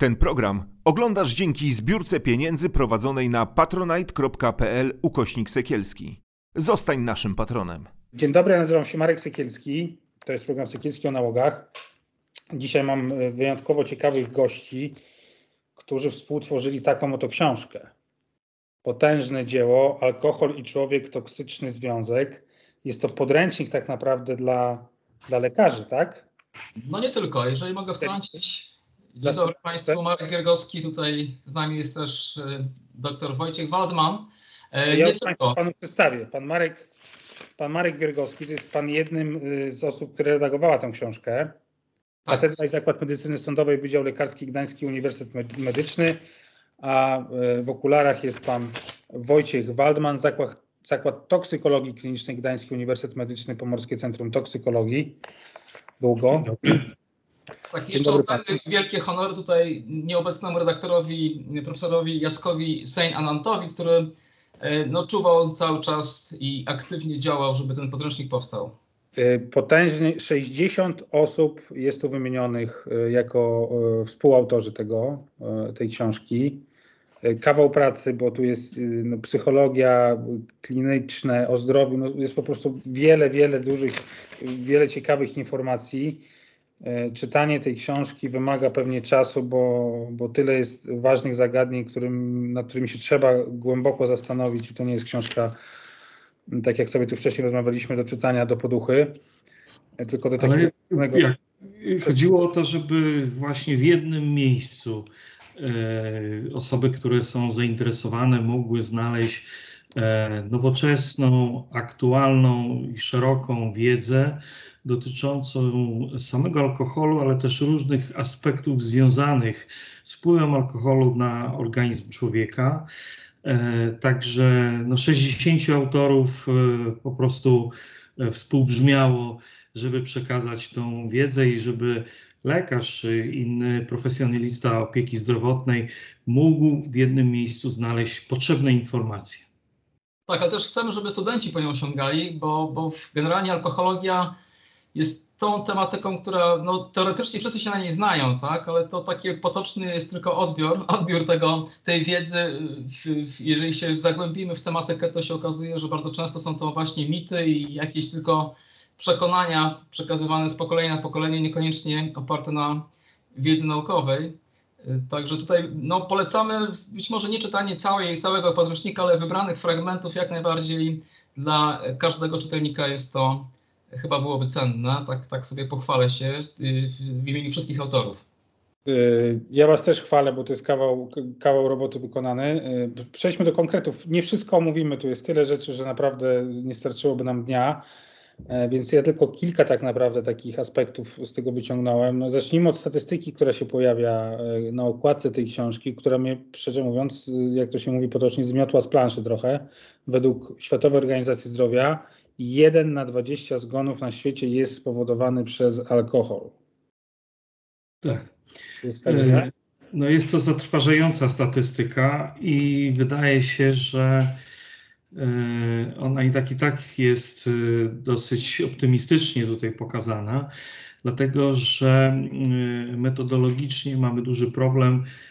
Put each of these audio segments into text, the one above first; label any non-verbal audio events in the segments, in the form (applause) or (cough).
Ten program oglądasz dzięki zbiórce pieniędzy prowadzonej na patronite.pl ukośnik sekielski. Zostań naszym patronem. Dzień dobry, nazywam się Marek Sekielski. To jest program Sekielski o nałogach. Dzisiaj mam e, wyjątkowo ciekawych gości, którzy współtworzyli taką oto książkę. Potężne dzieło Alkohol i człowiek toksyczny związek. Jest to podręcznik tak naprawdę dla, dla lekarzy, tak? No nie tylko, jeżeli mogę wtrącić. Dzień dobry Państwu, Marek Giergowski, tutaj z nami jest też e, dr Wojciech Waldman. E, ja nie tylko. Panu przedstawię. Pan Marek, pan Marek Giergowski to jest pan jednym e, z osób, które redagowała tę książkę. Tak. Katedra i Zakład Medycyny Sądowej, Wydział Lekarski Gdański Uniwersytet Medyczny, a w okularach jest pan Wojciech Waldman, Zakład, Zakład Toksykologii Klinicznej Gdański Uniwersytet Medyczny, Pomorskie Centrum Toksykologii. Długo. Tak, jeszcze oddamy wielkie honory tutaj nieobecnemu redaktorowi, profesorowi Jackowi Sein-Anantowi, który e, no, czuwał cały czas i aktywnie działał, żeby ten podręcznik powstał. E, potężnie 60 osób jest tu wymienionych e, jako współautorzy tego, tej książki. Kawał pracy, bo tu jest no, psychologia kliniczna, o zdrowiu, no, jest po prostu wiele, wiele dużych, wiele ciekawych informacji. E, czytanie tej książki wymaga pewnie czasu, bo, bo tyle jest ważnych zagadnień, którym, nad którymi się trzeba głęboko zastanowić. I to nie jest książka, tak jak sobie tu wcześniej rozmawialiśmy, do czytania do poduchy, e, tylko do takiego. Ale jak, chodziło o to, żeby właśnie w jednym miejscu e, osoby, które są zainteresowane, mogły znaleźć e, nowoczesną, aktualną i szeroką wiedzę dotyczącą samego alkoholu, ale też różnych aspektów związanych z wpływem alkoholu na organizm człowieka. E, także no 60 autorów e, po prostu e, współbrzmiało, żeby przekazać tą wiedzę i żeby lekarz czy inny profesjonalista opieki zdrowotnej mógł w jednym miejscu znaleźć potrzebne informacje. Tak, ale też chcemy, żeby studenci po nią sięgali, bo, bo generalnie alkohologia jest tą tematyką, która no, teoretycznie wszyscy się na niej znają, tak? ale to taki potoczny jest tylko odbiór, (laughs) odbiór tego, tej wiedzy. Jeżeli się zagłębimy w tematykę, to się okazuje, że bardzo często są to właśnie mity i jakieś tylko przekonania przekazywane z pokolenia na pokolenie, niekoniecznie oparte na wiedzy naukowej. Także tutaj no, polecamy być może nie czytanie całej, całego podręcznika, ale wybranych fragmentów jak najbardziej dla każdego czytelnika jest to chyba byłoby cenne. Tak, tak sobie pochwalę się y, w imieniu wszystkich autorów. Y, ja Was też chwalę, bo to jest kawał, kawał roboty wykonany. Y, przejdźmy do konkretów. Nie wszystko omówimy, tu jest tyle rzeczy, że naprawdę nie starczyłoby nam dnia, więc ja tylko kilka tak naprawdę takich aspektów z tego wyciągnąłem. No, zacznijmy od statystyki, która się pojawia na okładce tej książki, która mnie, szczerze mówiąc, jak to się mówi potocznie, zmiotła z planszy trochę. Według Światowej Organizacji Zdrowia 1 na 20 zgonów na świecie jest spowodowany przez alkohol. Tak. Jest tak źle? No jest to zatrważająca statystyka i wydaje się, że e, ona i tak i tak jest e, dosyć optymistycznie tutaj pokazana, dlatego że e, metodologicznie mamy duży problem E,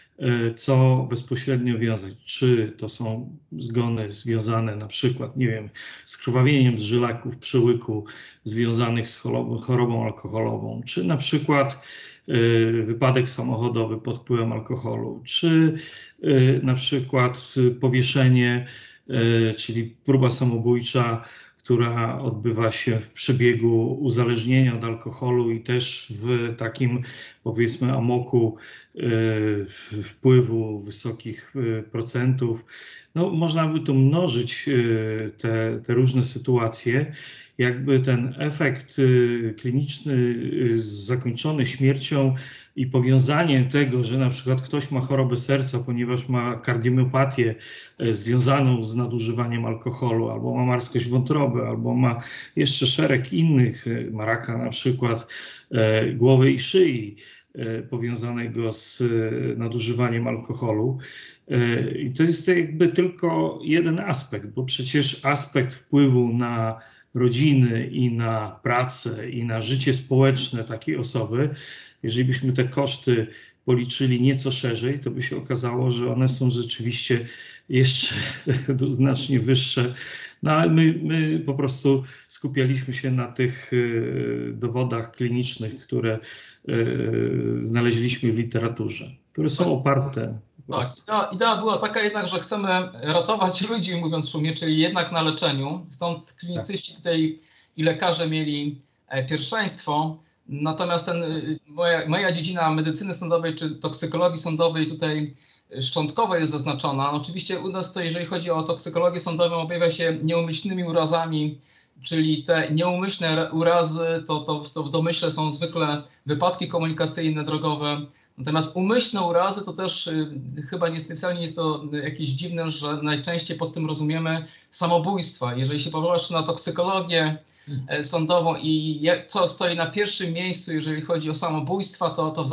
co bezpośrednio wiązać. Czy to są zgony związane na przykład, nie wiem, z krwawieniem z żylaków przyłyku związanych z chorobą alkoholową, czy na przykład e, wypadek samochodowy pod wpływem alkoholu, czy e, na przykład powieszenie, czyli próba samobójcza która odbywa się w przebiegu uzależnienia od alkoholu i też w takim, powiedzmy, amoku e, wpływu wysokich e, procentów. No, można by tu mnożyć e, te, te różne sytuacje. Jakby ten efekt kliniczny zakończony śmiercią i powiązanie tego, że na przykład ktoś ma chorobę serca, ponieważ ma kardiomiopatię e, związaną z nadużywaniem alkoholu, albo ma marskość wątroby, albo ma jeszcze szereg innych, e, maraka na przykład e, głowy i szyi powiązanego z nadużywaniem alkoholu. I to jest jakby tylko jeden aspekt, bo przecież aspekt wpływu na rodziny i na pracę i na życie społeczne takiej osoby jeżeli byśmy te koszty policzyli nieco szerzej, to by się okazało, że one są rzeczywiście jeszcze (laughs) znacznie wyższe. No ale my, my po prostu skupialiśmy się na tych y, dowodach klinicznych, które y, znaleźliśmy w literaturze, które są oparte. Tak, idea, idea była taka jednak, że chcemy ratować (laughs) ludzi, mówiąc szumie, czyli jednak na leczeniu. Stąd klinicyści tutaj i lekarze mieli e, pierwszeństwo. Natomiast ten, y, moja, moja dziedzina medycyny sądowej czy toksykologii sądowej tutaj szczątkowej jest zaznaczona. Oczywiście u nas to, jeżeli chodzi o toksykologię sądową, objawia się nieumyślnymi urazami, czyli te nieumyślne urazy, to, to, to w domyśle są zwykle wypadki komunikacyjne, drogowe. Natomiast umyślne urazy to też y, chyba niespecjalnie jest to jakieś dziwne, że najczęściej pod tym rozumiemy samobójstwa. Jeżeli się powołasz na toksykologię sądową i co stoi na pierwszym miejscu, jeżeli chodzi o samobójstwa, to, to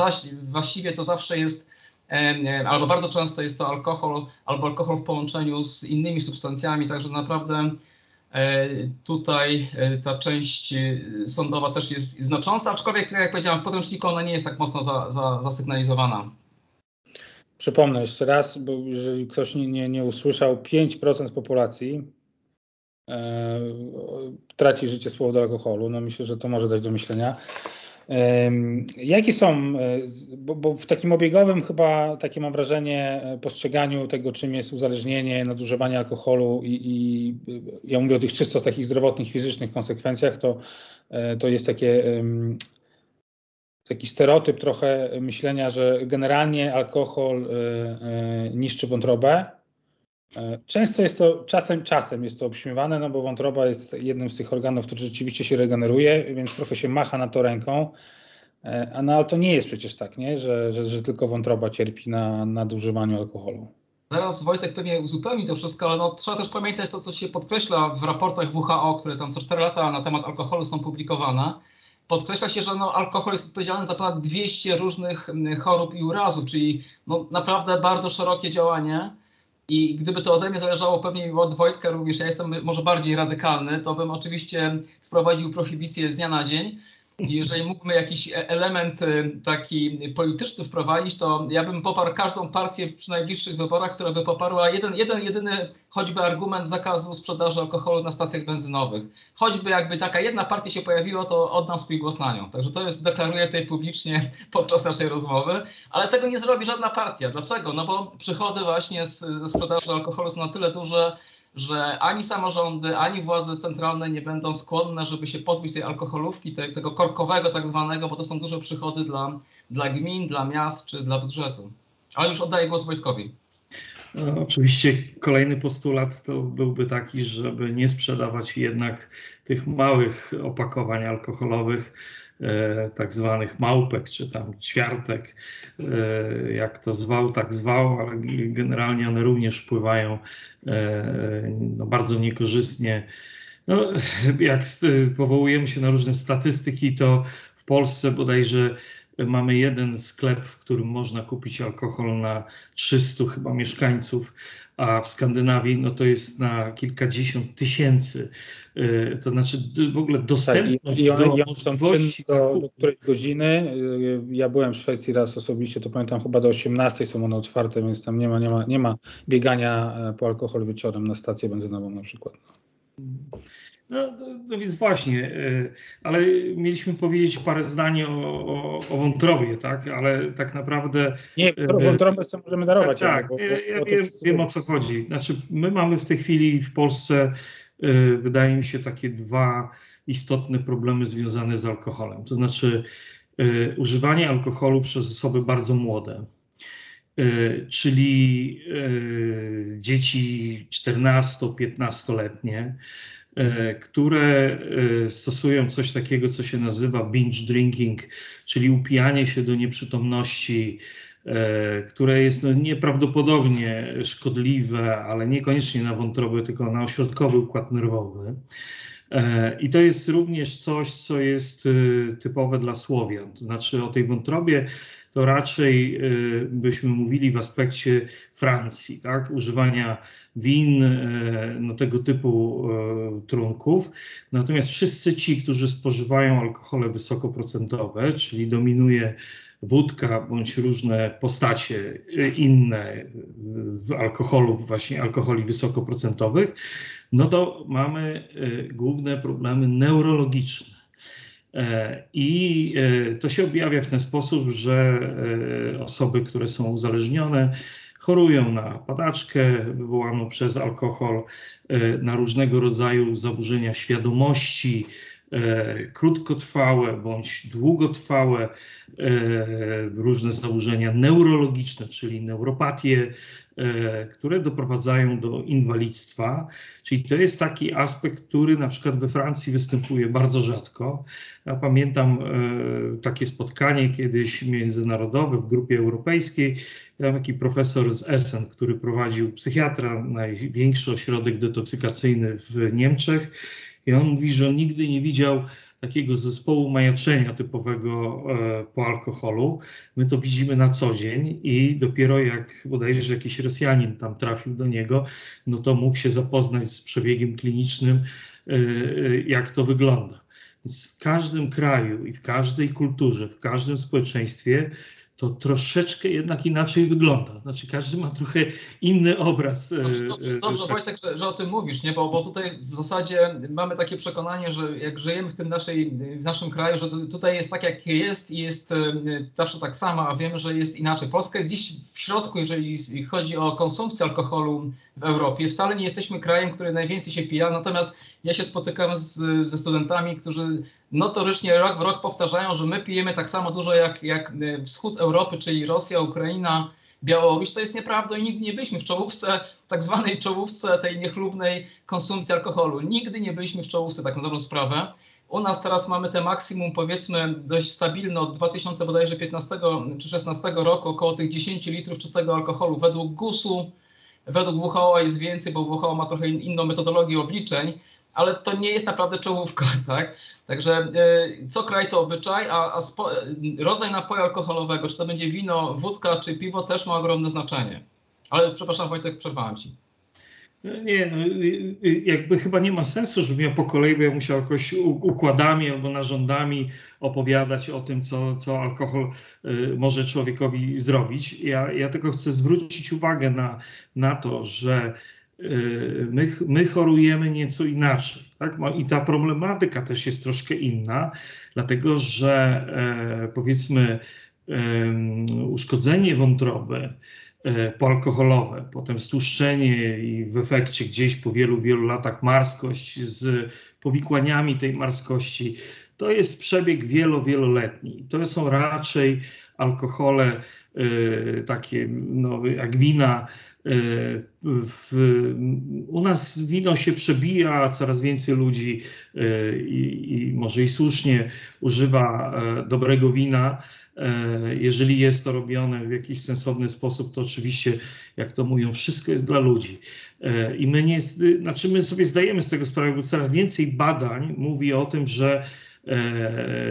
właściwie to zawsze jest albo bardzo często jest to alkohol, albo alkohol w połączeniu z innymi substancjami, także naprawdę e, tutaj e, ta część e, sądowa też jest znacząca, aczkolwiek jak powiedziałem, w podręczniku ona nie jest tak mocno za, za, zasygnalizowana. Przypomnę jeszcze raz, bo jeżeli ktoś nie, nie, nie usłyszał, 5% populacji e, traci życie z powodu alkoholu. No myślę, że to może dać do myślenia. Jakie są, e, bo, bo, w takim obiegowym chyba takie mam wrażenie e, postrzeganiu tego, czym jest uzależnienie, nadużywanie alkoholu i, i ja mówię o tych czysto takich zdrowotnych, fizycznych konsekwencjach, to, e, to jest takie taki stereotyp trochę myślenia, że generalnie alkohol niszczy wątrobę, E, często jest to, czasem, czasem jest to obśmiewane, no bo wątroba jest jednym z tych organów, który rzeczywiście się regeneruje, więc trochę się macha na to ręką. E, a no, ale to nie jest przecież tak, nie? Że, że, że tylko wątroba cierpi na nadużywaniu alkoholu. Zaraz Wojtek pewnie uzupełni to wszystko, ale no, trzeba też pamiętać to, co się podkreśla w raportach WHO, które tam co 4 lata na temat alkoholu są publikowane. Podkreśla się, że no, alkohol jest odpowiedzialny za ponad 200 różnych chorób i urazów, czyli no, naprawdę bardzo szerokie działanie. I gdyby to ode mnie zależało, pewnie od Wojtka również, ja jestem może bardziej radykalny, to bym oczywiście wprowadził prohibicję z dnia na dzień. Jeżeli mógłbym jakiś e- element y, taki polityczny wprowadzić, to ja bym poparł każdą partię przy najbliższych wyborach, która by poparła jeden, jeden jedyny choćby argument zakazu sprzedaży alkoholu na stacjach benzynowych. Choćby jakby taka jedna partia się pojawiła, to oddam swój głos na nią. Także to jest, deklaruję tutaj publicznie (laughs) podczas naszej rozmowy, ale tego nie zrobi żadna partia. Dlaczego? No bo przychody właśnie z, ze sprzedaży alkoholu są na tyle duże, że ani samorządy, ani władze centralne nie będą skłonne, żeby się pozbyć tej alkoholówki, te, tego korkowego tak zwanego, bo to są duże przychody dla, dla gmin, dla miast czy dla budżetu. Ale już oddaję głos Wojtkowi. No, oczywiście kolejny postulat to byłby taki, żeby nie sprzedawać jednak tych małych opakowań alkoholowych, tak zwanych małpek, czy tam ćwiartek, e, jak to zwał, tak zwał, ale generalnie one również wpływają e, no, bardzo niekorzystnie. No, jak powołujemy się na różne statystyki, to w Polsce bodajże mamy jeden sklep, w którym można kupić alkohol na 300 chyba mieszkańców, a w Skandynawii no to jest na kilkadziesiąt tysięcy. Y, to znaczy w ogóle dostępność tak, i, i, do możliwości do, do której godziny. Y, ja byłem w Szwecji raz osobiście, to pamiętam chyba do 18 są one otwarte, więc tam nie ma, nie ma, nie ma biegania e, po alkohol wieczorem na stację benzynową na przykład. No, no, więc właśnie, e, ale mieliśmy powiedzieć parę zdań o, o, o wątrobie, tak? Ale tak naprawdę. Nie, e, wątrobę sobie możemy darować. Tak, tak bo, ja, ja wiem, wiem, o co chodzi. Znaczy, my mamy w tej chwili w Polsce, wydaje mi się, takie dwa istotne problemy związane z alkoholem. To znaczy, używanie alkoholu przez osoby bardzo młode. Czyli dzieci 14-15-letnie, E, które stosują coś takiego, co się nazywa binge drinking, czyli upijanie się do nieprzytomności, które jest no nieprawdopodobnie szkodliwe, ale niekoniecznie na wątrobę, tylko na ośrodkowy układ nerwowy. I to jest również coś, co jest typowe dla Słowian. To znaczy o tej wątrobie to raczej byśmy mówili w aspekcie Francji, tak? używania win, no, tego typu trunków. Natomiast wszyscy ci, którzy spożywają alkohole wysokoprocentowe, czyli dominuje wódka bądź różne postacie inne alkoholów, właśnie alkoholi wysokoprocentowych, no to mamy główne problemy neurologiczne. I to się objawia w ten sposób, że osoby, które są uzależnione, chorują na padaczkę wywołaną przez alkohol, e, na różnego rodzaju zaburzenia świadomości, e, krótkotrwałe bądź długotrwałe, e, różne zaburzenia neurologiczne, czyli neuropatie, które doprowadzają do inwalidztwa. Czyli to jest taki aspekt, który na przykład we Francji występuje bardzo rzadko. Ja pamiętam takie spotkanie kiedyś międzynarodowe w grupie europejskiej, ja taki profesor z Essen, który prowadził psychiatra, największy ośrodek detoksykacyjny w Niemczech. I on mówi, że on nigdy nie widział takiego zespołu majaczenia typowego e, po alkoholu. My to widzimy na co dzień i dopiero jak bodajże jakiś Rosjanin tam trafił do niego, no to mógł się zapoznać z przebiegiem klinicznym, e, e, jak to wygląda. Więc w każdym kraju i w każdej kulturze, w każdym społeczeństwie to troszeczkę jednak inaczej wygląda. Znaczy każdy ma trochę inny obraz. E, dobrze, dobrze, e, dobrze tak. Wojtek, że, że, o tym mówisz, nie? Bo, bo tutaj w zasadzie mamy takie przekonanie, że jak żyjemy w tym naszej, w naszym kraju, że tutaj jest tak jak jest i jest e, zawsze tak samo, a wiemy, że jest inaczej. Polska jest dziś w środku, jeżeli chodzi o konsumpcję alkoholu w Europie. Wcale nie jesteśmy krajem, który najwięcej się pija, natomiast ja się spotykam z, ze studentami, którzy notorycznie rok w rok powtarzają, że my pijemy tak samo dużo jak, jak e, wschód Europy, czyli Rosja, Ukraina, Białoruś. To jest nieprawda i nigdy nie byliśmy w czołówce, tak zwanej czołówce tej niechlubnej konsumpcji alkoholu. Nigdy nie byliśmy w czołówce, tak na dobrą sprawę. U nas teraz mamy te maksimum, powiedzmy, dość stabilne od 2015 czy 16 roku, około tych 10 litrów czystego alkoholu. Według GUS-u, według WHO jest więcej, bo WHO ma trochę inną metodologię obliczeń, ale to nie jest naprawdę czołówka, (laughs) tak? Także y, co kraj to obyczaj, a, a spo, rodzaj napoju alkoholowego, czy to będzie wino, wódka czy piwo, też ma ogromne znaczenie. Ale przepraszam Wojtek, przerwałem Ci. No nie, no, y, y, jakby chyba nie ma sensu, żebym ja po kolei bo ja musiał jakoś układami albo narządami opowiadać o tym, co, co alkohol może człowiekowi zrobić. Ja, ja tylko chcę zwrócić uwagę na, na to, że Y, my, my chorujemy nieco inaczej. Tak? I ta problematyka też jest troszkę inna, dlatego że e, powiedzmy uszkodzenie wątroby e, poalkoholowe, potem stłuszczenie i w efekcie gdzieś po wielu, wielu latach marskość z powikłaniami tej marskości, to jest przebieg wielo, wieloletni. To są raczej alkohole e, takie no, jak wina, w, u nas wino się przebija, coraz więcej ludzi e, i, i może i słusznie używa e, dobrego wina. Jeżeli jest to robione w jakiś sensowny sposób, to oczywiście, jak to mówią, wszystko jest dla ludzi. I my nie, znaczy my sobie zdajemy z tego sprawę, bo coraz więcej badań mówi o tym, że E,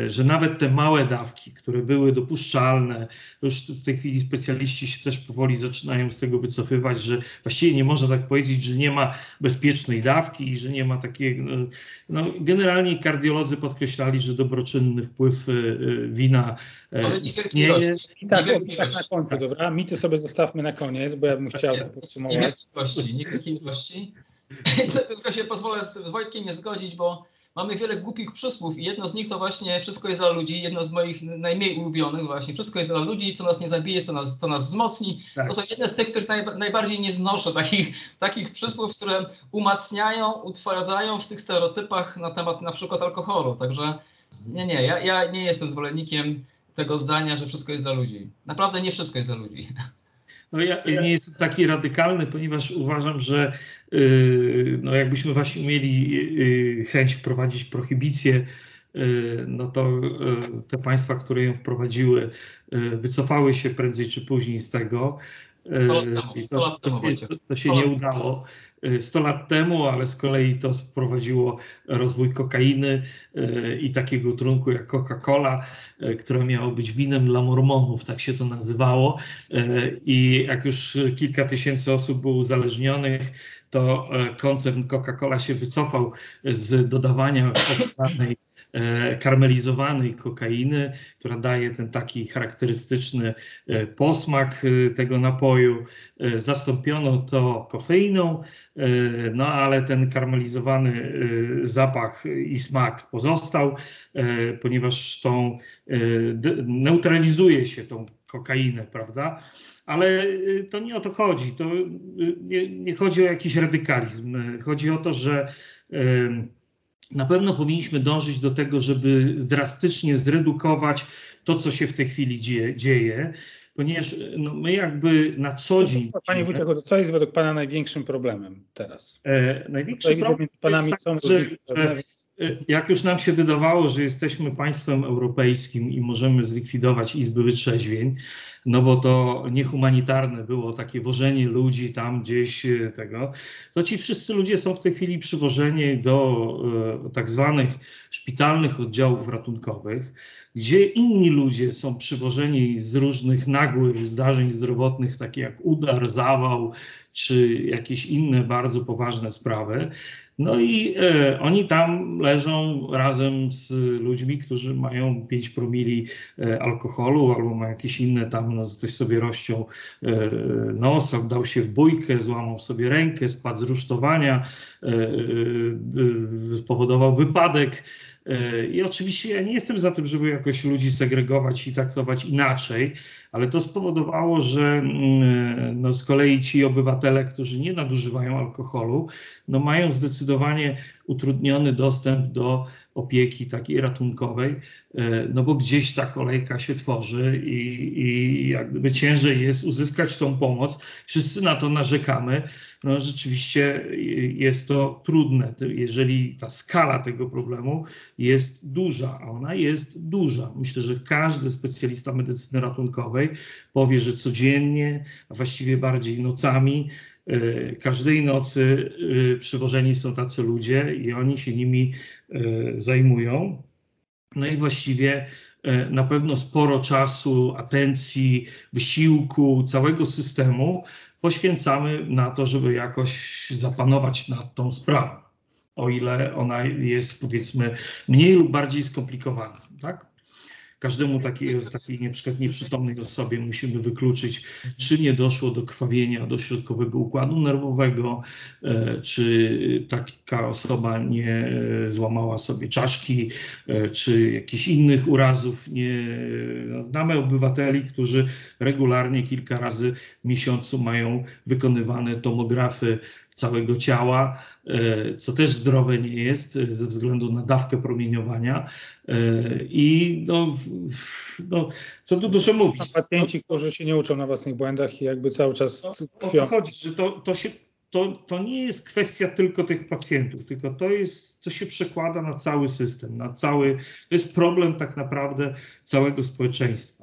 że nawet te małe dawki, które były dopuszczalne, już w tej chwili specjaliści się też powoli zaczynają z tego wycofywać, że właściwie nie można tak powiedzieć, że nie ma bezpiecznej dawki i że nie ma takiego. No, no generalnie kardiolodzy podkreślali, że dobroczynny wpływ e, wina e, istnieje. I tak, tak na końcu, dobra? Mity sobie zostawmy na koniec, bo ja bym chciał tak podsumować. Nie wielkiej ilości. Tylko się pozwolę z Wojtkiem nie zgodzić, bo mamy wiele głupich przysłów i jedno z nich to właśnie wszystko jest dla ludzi, jedno z moich najmniej ulubionych właśnie, wszystko jest dla ludzi, co nas nie zabije, co nas, co nas wzmocni. Tak. To są jedne z tych, których naj, najbardziej nie znoszę, takich, takich przysłów, które umacniają, utwierdzają w tych stereotypach na temat na przykład alkoholu. Także nie, nie, ja, ja nie jestem zwolennikiem tego zdania, że wszystko jest dla ludzi. Naprawdę nie wszystko jest dla ludzi. No ja nie jestem taki radykalny, ponieważ uważam, że yy, no jakbyśmy właśnie mieli yy, chęć wprowadzić prohibicję, no to te państwa, które ją wprowadziły, wycofały się prędzej czy później z tego. I to, to, się, to się nie udało. 100 lat temu, ale z kolei to sprowadziło rozwój kokainy e, i takiego trunku jak Coca-Cola, e, która miała być winem dla mormonów, tak się to nazywało. E, I jak już kilka tysięcy osób było uzależnionych, to koncern Coca-Cola się wycofał z dodawania (clears throat) danej karmelizowanej kokainy, która daje ten taki charakterystyczny posmak tego napoju. Zastąpiono to kofeiną, no ale ten karmelizowany zapach i smak pozostał, ponieważ tą neutralizuje się tą kokainę, prawda? Ale to nie o to chodzi. To nie, nie chodzi o jakiś radykalizm. Chodzi o to, że na pewno powinniśmy dążyć do tego, żeby drastycznie zredukować to, co się w tej chwili dzieje, dzieje ponieważ no, my jakby na co dzień. Panie Wójcie, co jest według Pana największym problemem teraz? E, największy problem jest tak, że, że jak już nam się wydawało, że jesteśmy państwem europejskim i możemy zlikwidować izby wytrzeźwień, no bo to niehumanitarne było takie wożenie ludzi tam gdzieś e, tego, to ci wszyscy ludzie są w tej chwili przywożeni do e, tak zwanych szpitalnych oddziałów ratunkowych, gdzie inni ludzie są przywożeni z różnych nagłych zdarzeń zdrowotnych, takich jak udar, zawał czy jakieś inne bardzo poważne sprawy. No i e, oni tam leżą razem z ludźmi, którzy mają 5 promili e, alkoholu albo mają jakieś inne tam, no ktoś sobie rozciął e, nos, dał się w bójkę, złamał sobie rękę, spadł z rusztowania, e, e, spowodował wypadek. E, I oczywiście ja nie jestem za tym, żeby jakoś ludzi segregować i traktować inaczej, ale to spowodowało, że mm, no z kolei ci obywatele, którzy nie nadużywają alkoholu, no mają zdecydowanie utrudniony dostęp do opieki takiej ratunkowej, e, no bo gdzieś ta kolejka się tworzy i, i jak ciężej jest uzyskać tą pomoc. Wszyscy na to narzekamy. No rzeczywiście jest to trudne, jeżeli ta skala tego problemu jest duża, a ona jest duża. Myślę, że każdy specjalista medycyny ratunkowej powie, że codziennie, a właściwie bardziej nocami, e, każdej nocy e, przywożeni są tacy ludzie i oni się nimi zajmują. No i właściwie na pewno sporo czasu, atencji, wysiłku całego systemu poświęcamy na to, żeby jakoś zapanować nad tą sprawą, o ile ona jest powiedzmy mniej lub bardziej skomplikowana. Tak? Każdemu takiej, takiej nieprzytomnej osobie musimy wykluczyć, czy nie doszło do krwawienia do środkowego układu nerwowego, e, czy taka osoba nie złamała sobie czaszki, e, czy jakichś innych urazów. Nie, no, znamy obywateli, którzy regularnie kilka razy w miesiącu mają wykonywane tomografy całego ciała, e, co też zdrowe nie jest e, ze względu na dawkę promieniowania. E, I no, no co tu dużo mówić. Pacjenci, którzy się nie uczą na własnych błędach i jakby cały czas no, to chodzi, że to, to się to, to nie jest kwestia tylko tych pacjentów, tylko to jest, co się przekłada na cały system, na cały, to jest problem tak naprawdę całego społeczeństwa.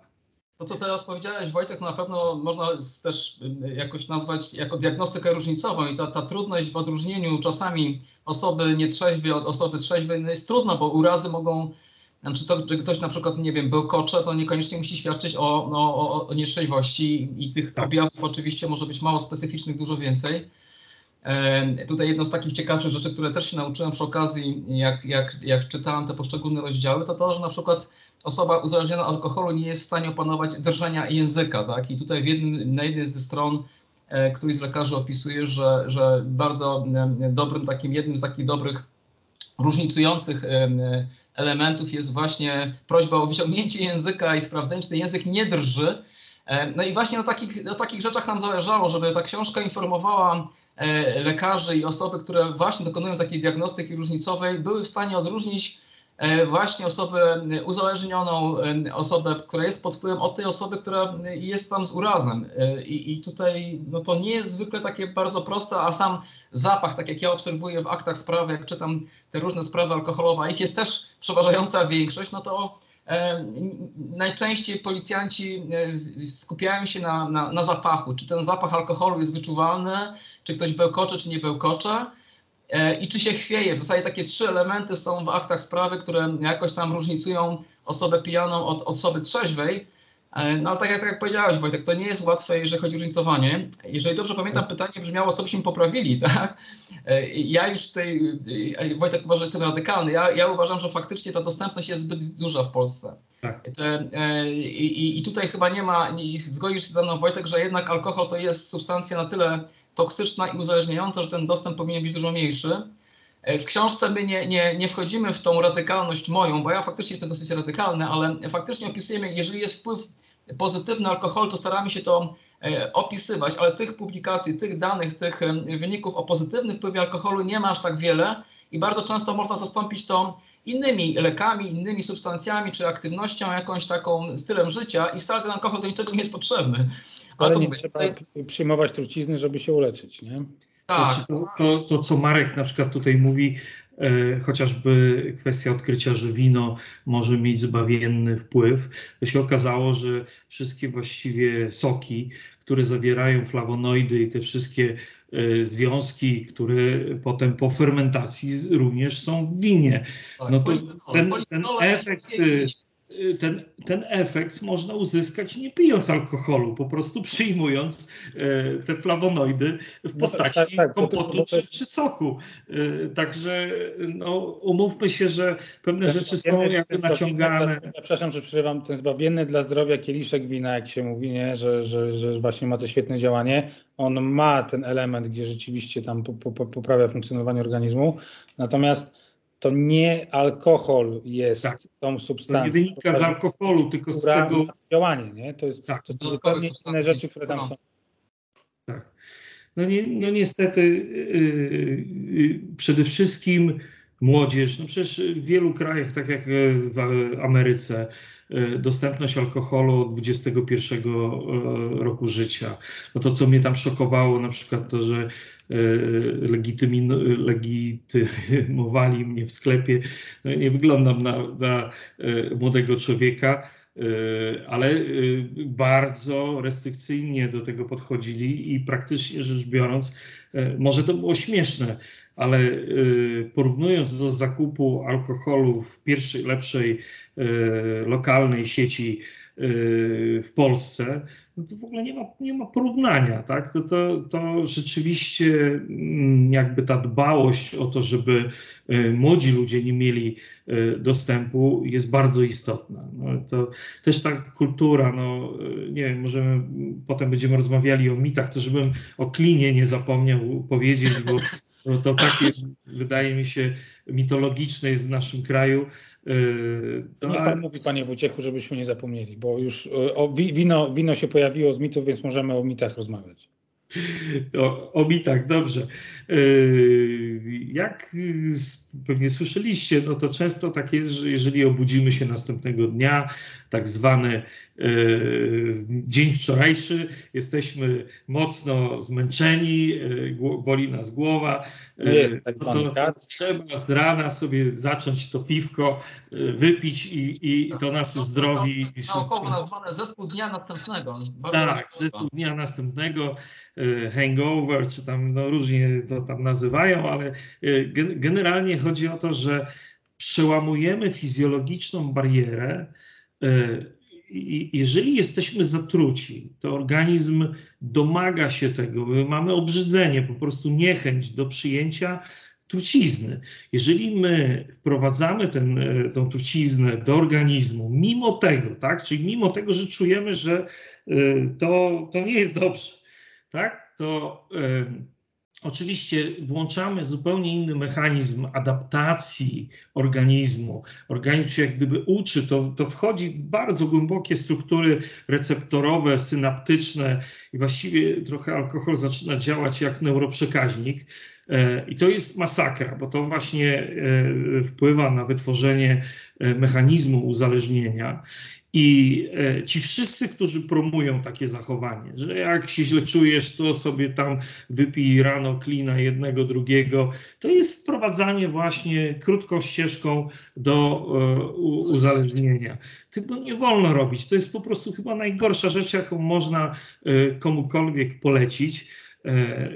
To, co teraz powiedziałeś, Wojtek, na pewno można też jakoś nazwać jako diagnostykę różnicową i ta, ta trudność w odróżnieniu czasami osoby nietrzeźwej od osoby trzeźwej no jest trudna, bo urazy mogą, znaczy to, że ktoś na przykład, nie wiem, był kocze, to niekoniecznie musi świadczyć o, no, o, o nieszczęśliwości i tych tak. objawów oczywiście może być mało specyficznych, dużo więcej. E, tutaj jedno z takich ciekawszych rzeczy, które też się nauczyłem przy okazji, jak, jak, jak czytałem te poszczególne rozdziały, to to, że na przykład osoba uzależniona od alkoholu nie jest w stanie opanować drżenia języka. Tak? I tutaj w jednym, na jednej ze stron e, któryś z lekarzy opisuje, że, że bardzo e, dobrym takim, jednym z takich dobrych różnicujących e, elementów jest właśnie prośba o wyciągnięcie języka i sprawdzenie, czy ten język nie drży. No i właśnie o takich, o takich rzeczach nam zależało, żeby ta książka informowała lekarzy i osoby, które właśnie dokonują takiej diagnostyki różnicowej, były w stanie odróżnić E, właśnie osobę uzależnioną, e, osobę, która jest pod wpływem od tej osoby, która jest tam z urazem. E, I, i tutaj no to nie jest zwykle takie bardzo proste, a sam zapach, tak jak ja obserwuję w aktach sprawy, jak czytam te różne sprawy alkoholowe, ich jest też przeważająca większość, no to e, najczęściej policjanci skupiają się na, na, na zapachu, czy ten zapach alkoholu jest wyczuwalny, czy ktoś bełkocze, czy nie bełkocze. E, i czy się chwieje. W zasadzie takie trzy elementy są w aktach sprawy, które jakoś tam różnicują osobę pijaną od osoby trzeźwej. E, no ale tak jak, tak jak powiedziałeś Wojtek, to nie jest łatwe, jeżeli chodzi o różnicowanie. Jeżeli dobrze pamiętam, pytanie brzmiało, co byśmy poprawili, (laughs) tak? E, ja już tutaj, e, Wojtek uważa, że jestem radykalny, ja, ja uważam, że faktycznie ta dostępność jest zbyt duża w Polsce. Tak. I, I, tutaj chyba nie ma, zgodzisz się ze mną Wojtek, że jednak alkohol to jest substancja na tyle toksyczna i uzależniająca, że ten dostęp powinien być dużo mniejszy. W książce my nie, nie, nie wchodzimy w tą radykalność moją, bo ja faktycznie jestem dosyć radykalny, ale faktycznie opisujemy, jeżeli jest wpływ pozytywny alkoholu, to staramy się to e, opisywać, ale tych publikacji, tych danych, tych wyników o pozytywnym wpływie alkoholu nie ma aż tak wiele i bardzo często można zastąpić to innymi lekami, innymi substancjami czy aktywnością, jakąś taką stylem życia i wcale ten alkohol do niczego nie jest potrzebny. Ale nie trzeba tutaj... przyjmować trucizny, żeby się uleczyć, nie? Tak. To, to, to, co Marek na przykład tutaj mówi, chociażby kwestia odkrycia, że wino może mieć zbawienny wpływ, to się okazało, że wszystkie właściwie soki, które zawierają flawonoidy i te wszystkie e, związki, które potem po fermentacji również są w winie. Tak, no to ten, ten efekt ten, ten efekt można uzyskać nie pijąc alkoholu, po prostu przyjmując e, te flawonoidy w no postaci no, tak, tak, kompotu to, to, czy, czy, soku. E, także no, umówmy się, że pewne rzeczy są jakby naciągane. Przepraszam, że przerywam. Ten zbawienny dla zdrowia kieliszek wina, jak się mówi, nie? Że, że, że właśnie ma to świetne działanie. On ma ten element, gdzie rzeczywiście tam po, po, poprawia funkcjonowanie organizmu. Natomiast to nie alkohol jest tak. tą substancją. To nie wynika z alkoholu, tylko z tego. Działanie, nie? To, jest, tak. to są zupełnie inne rzeczy, które tam są. Tak. No, nie, no niestety yy, yy, przede wszystkim młodzież, no przecież w wielu krajach, tak jak w Ameryce, yy, dostępność alkoholu od 21 yy, roku życia. No to, co mnie tam szokowało, na przykład to, że E, legitymowali mnie w sklepie. No, nie wyglądam na, na młodego człowieka, ale bardzo restrykcyjnie do tego podchodzili i praktycznie rzecz biorąc, może to było śmieszne, ale porównując do zakupu alkoholu w pierwszej, lepszej lokalnej sieci w Polsce, no to w ogóle nie ma, nie ma porównania, tak? To, to, to rzeczywiście mm, jakby ta dbałość o to, żeby młodzi ludzie nie mieli dostępu jest bardzo istotna. No, to też ta kultura, no nie wiem, możemy, potem będziemy rozmawiali o mitach, to żebym o klinie nie zapomniał powiedzieć, bo no to takie wydaje mi się mitologiczne jest w naszym kraju. Yy, to... Niech pan mówi, panie Wojciechu, żebyśmy nie zapomnieli, bo już yy, o, wino, wino się pojawiło z mitów, więc możemy o mitach rozmawiać. O, o mitach, dobrze. Yy, jak pewnie słyszeliście, no to często tak jest, że jeżeli obudzimy się następnego dnia, tak zwany e, dzień wczorajszy, jesteśmy mocno zmęczeni, e, boli nas głowa, no jest tak no to kac. trzeba z rana sobie zacząć to piwko wypić i, i to nas uzdrowi. Naokoło nazwane zespół dnia następnego. Tak, zespół dnia następnego, hangover, czy tam no, różnie to tam nazywają, ale generalnie chodzi o to, że przełamujemy fizjologiczną barierę. E, jeżeli jesteśmy zatruci, to organizm domaga się tego, my mamy obrzydzenie, po prostu niechęć do przyjęcia trucizny. Jeżeli my wprowadzamy ten, e, tą truciznę do organizmu, mimo tego, tak, czyli mimo tego, że czujemy, że e, to, to nie jest dobrze, tak, to Oczywiście włączamy zupełnie inny mechanizm adaptacji organizmu. Organizm się jak gdyby uczy, to, to wchodzi w bardzo głębokie struktury receptorowe, synaptyczne i właściwie trochę alkohol zaczyna działać jak neuroprzekaźnik. E, I to jest masakra, bo to właśnie e, wpływa na wytworzenie e, mechanizmu uzależnienia. I e, ci wszyscy, którzy promują takie zachowanie, że jak się źle czujesz, to sobie tam wypij rano klina jednego, drugiego, to jest wprowadzanie właśnie krótką ścieżką do e, uzależnienia. Tego nie wolno robić. To jest po prostu chyba najgorsza rzecz, jaką można e, komukolwiek polecić.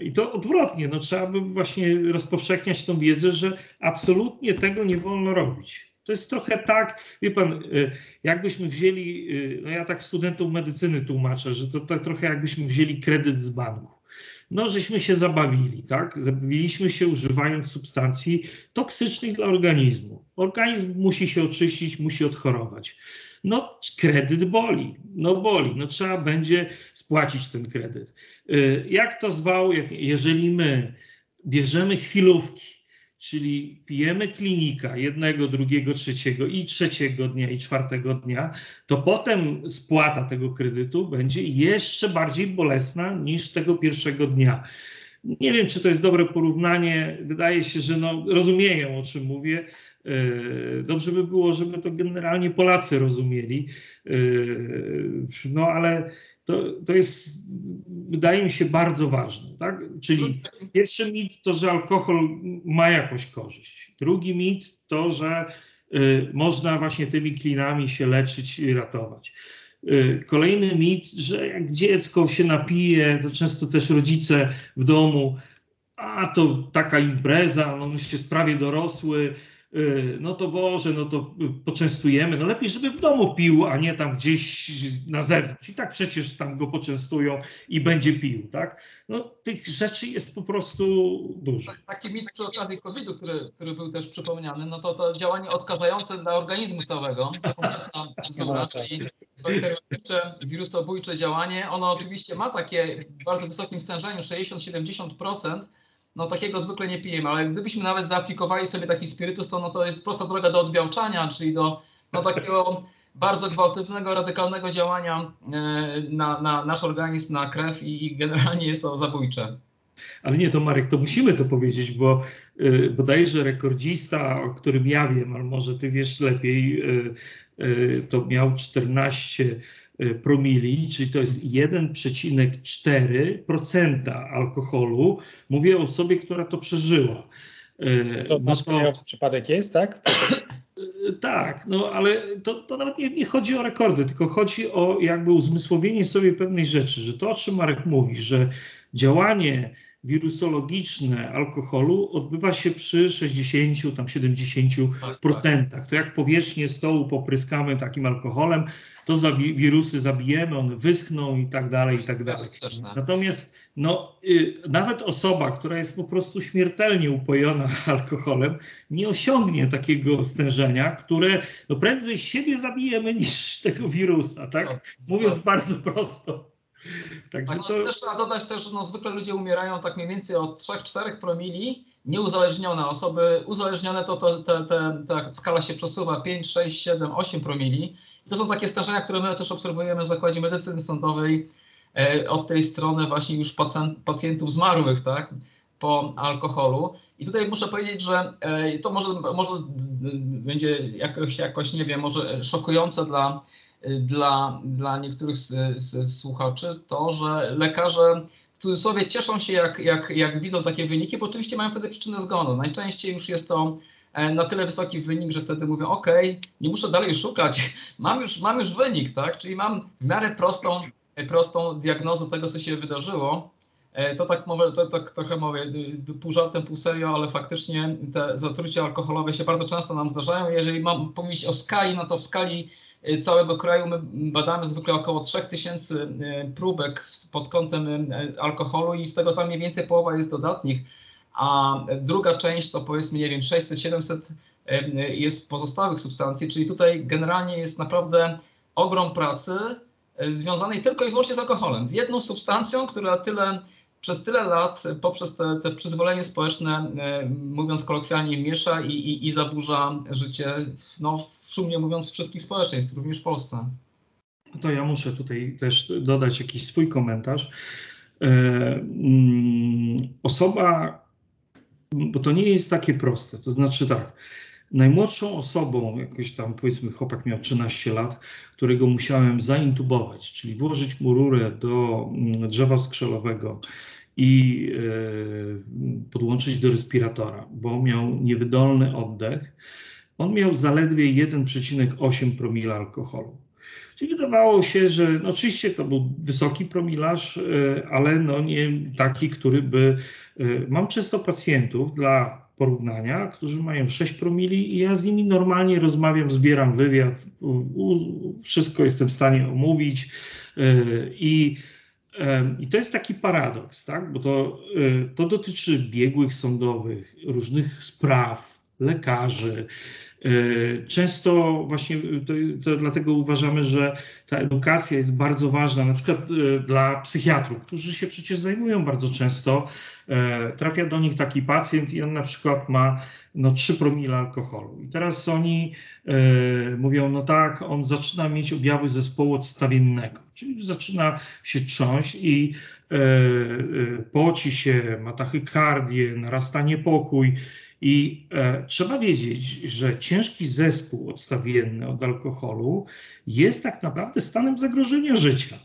I to odwrotnie, no trzeba by właśnie rozpowszechniać tą wiedzę, że absolutnie tego nie wolno robić. To jest trochę tak, wie pan, jakbyśmy wzięli, no ja tak studentom medycyny tłumaczę, że to tak trochę jakbyśmy wzięli kredyt z banku no żeśmy się zabawili, tak? Zabawiliśmy się używając substancji toksycznych dla organizmu. Organizm musi się oczyścić, musi odchorować. No kredyt boli, no boli, no trzeba będzie spłacić ten kredyt. Y, jak to zwał, jeżeli my bierzemy chwilówki, czyli pijemy klinika jednego, drugiego, trzeciego i trzeciego dnia i czwartego dnia, to potem spłata tego kredytu będzie jeszcze bardziej bolesna niż tego pierwszego dnia. Nie wiem, czy to jest dobre porównanie. Wydaje się, że no, rozumieją, o czym mówię. E, dobrze by było, żeby to generalnie Polacy rozumieli. E, no ale to, to jest, wydaje mi się, bardzo ważne. Tak? Czyli pierwszy mit to, że alkohol ma jakąś korzyść. Drugi mit to, że y, można właśnie tymi klinami się leczyć i ratować. Kolejny mit, że jak dziecko się napije, to często też rodzice w domu, a to taka impreza, no już jest prawie dorosły, no to Boże, no to poczęstujemy. No lepiej, żeby w domu pił, a nie tam gdzieś na zewnątrz. I tak przecież tam go poczęstują i będzie pił, tak? No tych rzeczy jest po prostu dużo. Taki mit przy okazji COVID-u, który, który był też przypomniany, no to to działanie odkażające dla organizmu całego, bzdura, czyli bakteriologiczne, wirusobójcze działanie, ono oczywiście ma takie w bardzo wysokim stężeniu, 60-70%, no takiego zwykle nie pijemy, ale gdybyśmy nawet zaaplikowali sobie taki spirytus, to no to jest prosta droga do odbiałczania, czyli do no takiego (laughs) bardzo gwałtownego, radykalnego działania e, na, na nasz organizm, na krew i, i generalnie jest to zabójcze. Ale nie, to Marek, to musimy to powiedzieć, bo y, bodajże rekordzista, o którym ja wiem, ale może ty wiesz lepiej, y, y, to miał 14 Y, promili, czyli to jest 1,4% alkoholu. Mówię o osobie, która to przeżyła. Y, to no to, przypadek jest, tak? Y, tak, no ale to, to nawet nie, nie, chodzi o rekordy, tylko chodzi o jakby uzmysłowienie sobie pewnej rzeczy, że to, o czym Marek mówi, że działanie wirusologiczne alkoholu odbywa się przy 60, tam 70%. Tak, tak. To jak powierzchnię stołu popryskamy takim alkoholem, to za wirusy zabijemy, one wyschną i tak dalej, i tak dalej. Natomiast no, y, nawet osoba, która jest po prostu śmiertelnie upojona (laughs) alkoholem, nie osiągnie takiego stężenia, które no, prędzej siebie zabijemy (laughs) niż tego wirusa, tak? No, Mówiąc bardzo prosto. (laughs) Także tak, no, to... Też trzeba dodać też, że no, zwykle ludzie umierają tak mniej więcej od 3-4 promili, nieuzależnione osoby, uzależnione to, to ta skala się przesuwa 5, 6, 7, 8 promili. I to są takie stężenia, które my też obserwujemy w Zakładzie Medycyny Sądowej e, od tej strony właśnie już pacjent, pacjentów zmarłych, tak, po alkoholu. I tutaj muszę powiedzieć, że e, to może, może będzie jakoś, jakoś, nie wiem, może szokujące dla dla, dla niektórych z, z słuchaczy to, że lekarze w cudzysłowie cieszą się, jak, jak, jak widzą takie wyniki, bo oczywiście mają wtedy przyczynę zgonu. Najczęściej już jest to e, na tyle wysoki wynik, że wtedy mówią, OK, nie muszę dalej szukać, (laughs) mam już, mam już wynik, tak? Czyli mam w miarę prostą, prostą diagnozę tego, co się wydarzyło. E, to tak, mówię, to tak trochę mówię, pół żartem, pół serio, ale faktycznie te zatrucia alkoholowe się bardzo często nam zdarzają. Jeżeli mam powiedzieć o skali, no to w skali Y, całego kraju. My badamy zwykle około 3000 y, próbek pod kątem y, alkoholu i z tego tam mniej więcej połowa jest dodatnich, a druga część to powiedzmy, nie wiem, 600-700 jest pozostałych substancji, czyli tutaj generalnie jest naprawdę ogrom pracy związanej tylko i wyłącznie z alkoholem, z jedną substancją, która tyle przez tyle lat poprzez te, te przyzwolenie społeczne, mówiąc kolokwialnie, miesza i, i, i zaburza życie, no, szumnie mówiąc, wszystkich społeczeństw, również w Polsce. To ja muszę tutaj też dodać jakiś swój komentarz. E, mm, osoba, bo to nie jest takie proste, to znaczy tak, najmłodszą osobą, jakoś tam powiedzmy chłopak miał 13 lat, którego musiałem zaintubować, czyli włożyć mu rurę do mm, drzewa skrzelowego i e, podłączyć do respiratora, bo miał niewydolny oddech. On miał zaledwie 1,8 promila alkoholu. Czyli wydawało się, że no oczywiście to był wysoki promilarz, e, ale no nie taki, który by. E, mam często pacjentów, dla porównania, którzy mają 6 promili i ja z nimi normalnie rozmawiam, zbieram wywiad, wszystko jestem w stanie omówić y, i i to jest taki paradoks, tak? bo to, to dotyczy biegłych sądowych, różnych spraw, lekarzy, E, często właśnie to, to, dlatego uważamy, że ta edukacja jest bardzo ważna, na przykład e, dla psychiatrów, którzy się przecież zajmują bardzo często. E, trafia do nich taki pacjent i on na przykład ma no, 3 promile alkoholu. I teraz oni mówią, no tak, on zaczyna mieć objawy zespołu odstawiennego, czyli zaczyna się trząść i poci się, ma tachykardię, narasta niepokój i e, trzeba wiedzieć, że ciężki zespół odstawienny od alkoholu jest tak naprawdę stanem zagrożenia życia.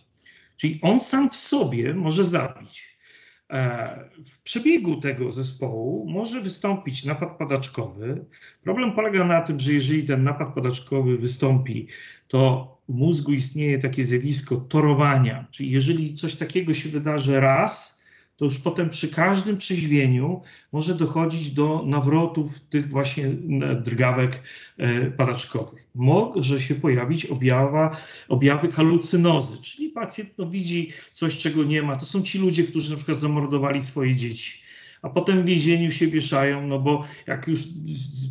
Czyli on sam w sobie może zabić. E, w przebiegu tego zespołu może wystąpić napad padaczkowy. Problem polega na tym, że jeżeli ten napad padaczkowy wystąpi, to w mózgu istnieje takie zjawisko torowania, czyli jeżeli coś takiego się wydarzy raz, to już potem przy każdym trzeźwieniu może dochodzić do nawrotów tych właśnie e, drgawek e, padaczkowych. Może się pojawić objawa, objawy halucynozy, czyli pacjent no, widzi coś, czego nie ma. To są ci ludzie, którzy na przykład zamordowali swoje dzieci a potem w więzieniu się wieszają, no bo jak już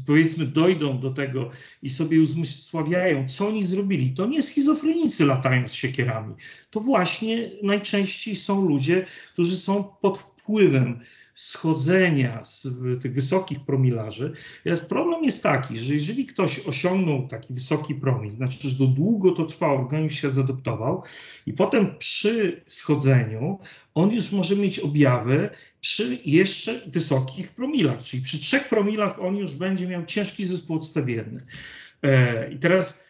powiedzmy dojdą do tego i sobie uzmysławiają, co oni zrobili, to nie schizofrenicy latają z siekierami. To właśnie najczęściej są ludzie, którzy są pod wpływem schodzenia z tych wysokich promilarzy. Teraz problem jest taki, że jeżeli ktoś osiągnął taki wysoki promil, znaczy, że długo to trwa, organizm się zadoptował i potem przy schodzeniu on już może mieć objawy przy jeszcze wysokich promilach, czyli przy trzech promilach on już będzie miał ciężki zespół odstawienny. E, I teraz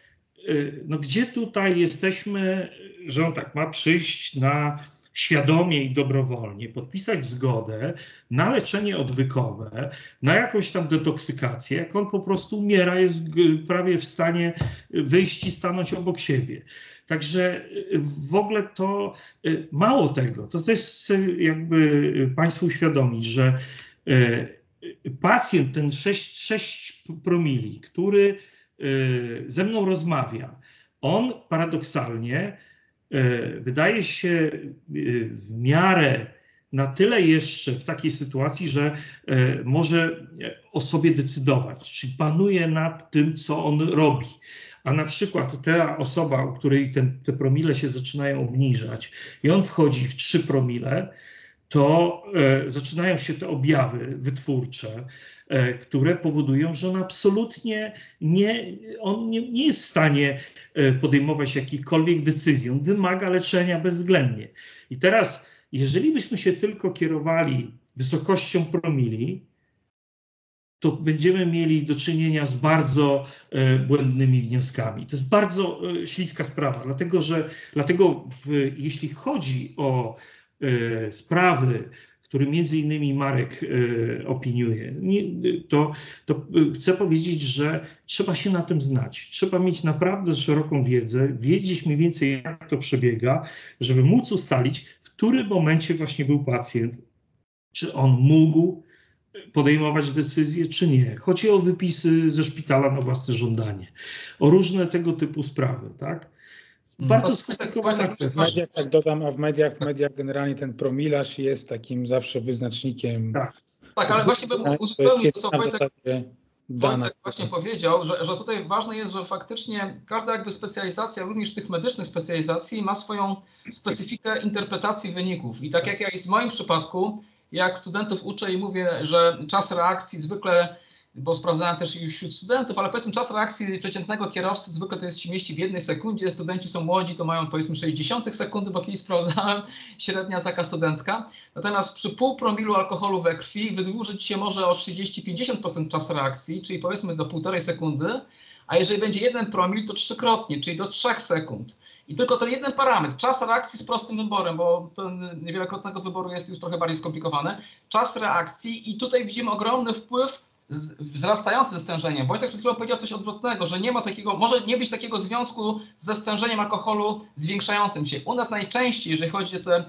e, no gdzie tutaj jesteśmy, że on tak ma przyjść na świadomie i dobrowolnie podpisać zgodę na leczenie odwykowe, na jakąś tam detoksykację, jak on po prostu umiera, jest prawie w stanie wyjść i stanąć obok siebie. Także w ogóle to y, mało tego, to też jakby Państwu uświadomić, że y, pacjent, ten 6, 6 promili, który y, ze mną rozmawia, on paradoksalnie wydaje się e, w miarę na tyle jeszcze w takiej sytuacji, że e, może o sobie decydować, czyli panuje nad tym, co on robi. A na przykład ta osoba, u której ten, te promile się zaczynają obniżać i on wchodzi w 3 promile, to e, zaczynają się te objawy wytwórcze, e, które powodują, że on absolutnie nie, on nie, nie jest w stanie e, podejmować jakichkolwiek decyzji. On wymaga leczenia bezwzględnie. I teraz, jeżeli byśmy się tylko kierowali wysokością promili, to będziemy mieli do czynienia z bardzo błędnymi wnioskami. To jest bardzo śliska sprawa, dlatego że dlatego w, jeśli chodzi o E, sprawy, który między innymi Marek e, opiniuje, to, to chcę powiedzieć, że trzeba się na tym znać. Trzeba mieć naprawdę szeroką wiedzę, wiedzieć mniej więcej, jak to przebiega, żeby móc ustalić, w którym momencie właśnie był pacjent, czy on mógł podejmować decyzje, czy nie. Chodzi o wypisy ze szpitala na własne żądanie, o różne tego typu sprawy, tak? Mm. Bardzo skomplikowana kwestia. W mediach, tak dodam, a w mediach, w mediach generalnie ten promilarz jest takim zawsze wyznacznikiem. Tak, tak ale właśnie bym uzupełnił to, co Wojtek, Wojtek właśnie powiedział, że, że tutaj ważne jest, że faktycznie każda jakby specjalizacja, również tych medycznych specjalizacji, ma swoją specyfikę interpretacji wyników. I tak jak ja i w moim przypadku, jak studentów uczę i mówię, że czas reakcji zwykle bo sprawdzałem też już wśród studentów, ale powiedzmy czas reakcji przeciętnego kierowcy zwykle to jest się mieści w jednej sekundzie, studenci są młodzi, to mają powiedzmy 60 sekundy, bo kiedyś sprawdzałem, (laughs) średnia taka studencka. Natomiast przy pół promilu alkoholu we krwi wydłużyć się może o 30-50% czas reakcji, czyli powiedzmy do półtorej sekundy, a jeżeli będzie jeden promil, to trzykrotnie, czyli do 3 sekund. I tylko ten jeden parametr, czas reakcji z prostym wyborem, bo ten niewielokrotnego wyboru jest już trochę bardziej skomplikowany, czas reakcji i tutaj widzimy ogromny wpływ wzrastające stężenie. Wojtek przed chwilą powiedział coś odwrotnego, że nie ma takiego, może nie być takiego związku ze stężeniem alkoholu zwiększającym się. U nas najczęściej, jeżeli chodzi o te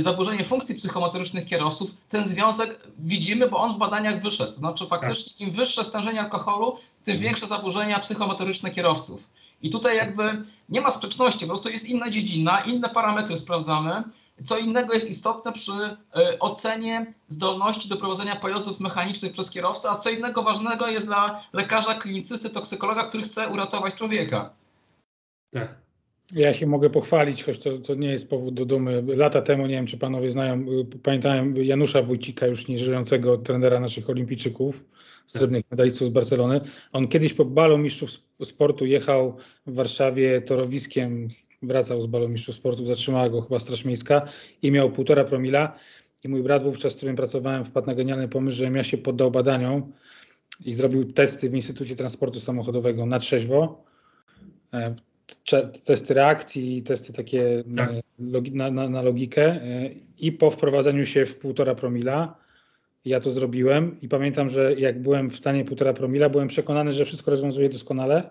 zaburzenie funkcji psychomotorycznych kierowców, ten związek widzimy, bo on w badaniach wyszedł. Znaczy faktycznie im wyższe stężenie alkoholu, tym większe zaburzenia psychomotoryczne kierowców. I tutaj jakby nie ma sprzeczności, po prostu jest inna dziedzina, inne parametry sprawdzamy. Co innego jest istotne przy e, ocenie zdolności do prowadzenia pojazdów mechanicznych przez kierowcę, a co innego ważnego jest dla lekarza, klinicysty, toksykologa, który chce uratować człowieka. Tak. Ja się mogę pochwalić, choć to, to, nie jest powód do dumy. Lata temu, nie wiem czy panowie znają, pamiętałem Janusza Wójcika, już nieżyjącego trenera naszych olimpijczyków, srebrnych medalistów z Barcelony. On kiedyś po balu mistrzów sportu jechał w Warszawie torowiskiem, wracał z balu mistrzów sportu, zatrzymała go chyba Straż Miejska i miał półtora promila. I mój brat wówczas, z którym pracowałem, wpadł na genialny pomysł, że ja się poddał badaniom i zrobił testy w Instytucie Transportu Samochodowego na trzeźwo. E, testy reakcji, testy takie tak. na, na, na, logikę e, i po wprowadzeniu się w półtora promila ja to zrobiłem i pamiętam, że jak byłem w stanie półtora promila, byłem przekonany, że wszystko rozwiązuje doskonale.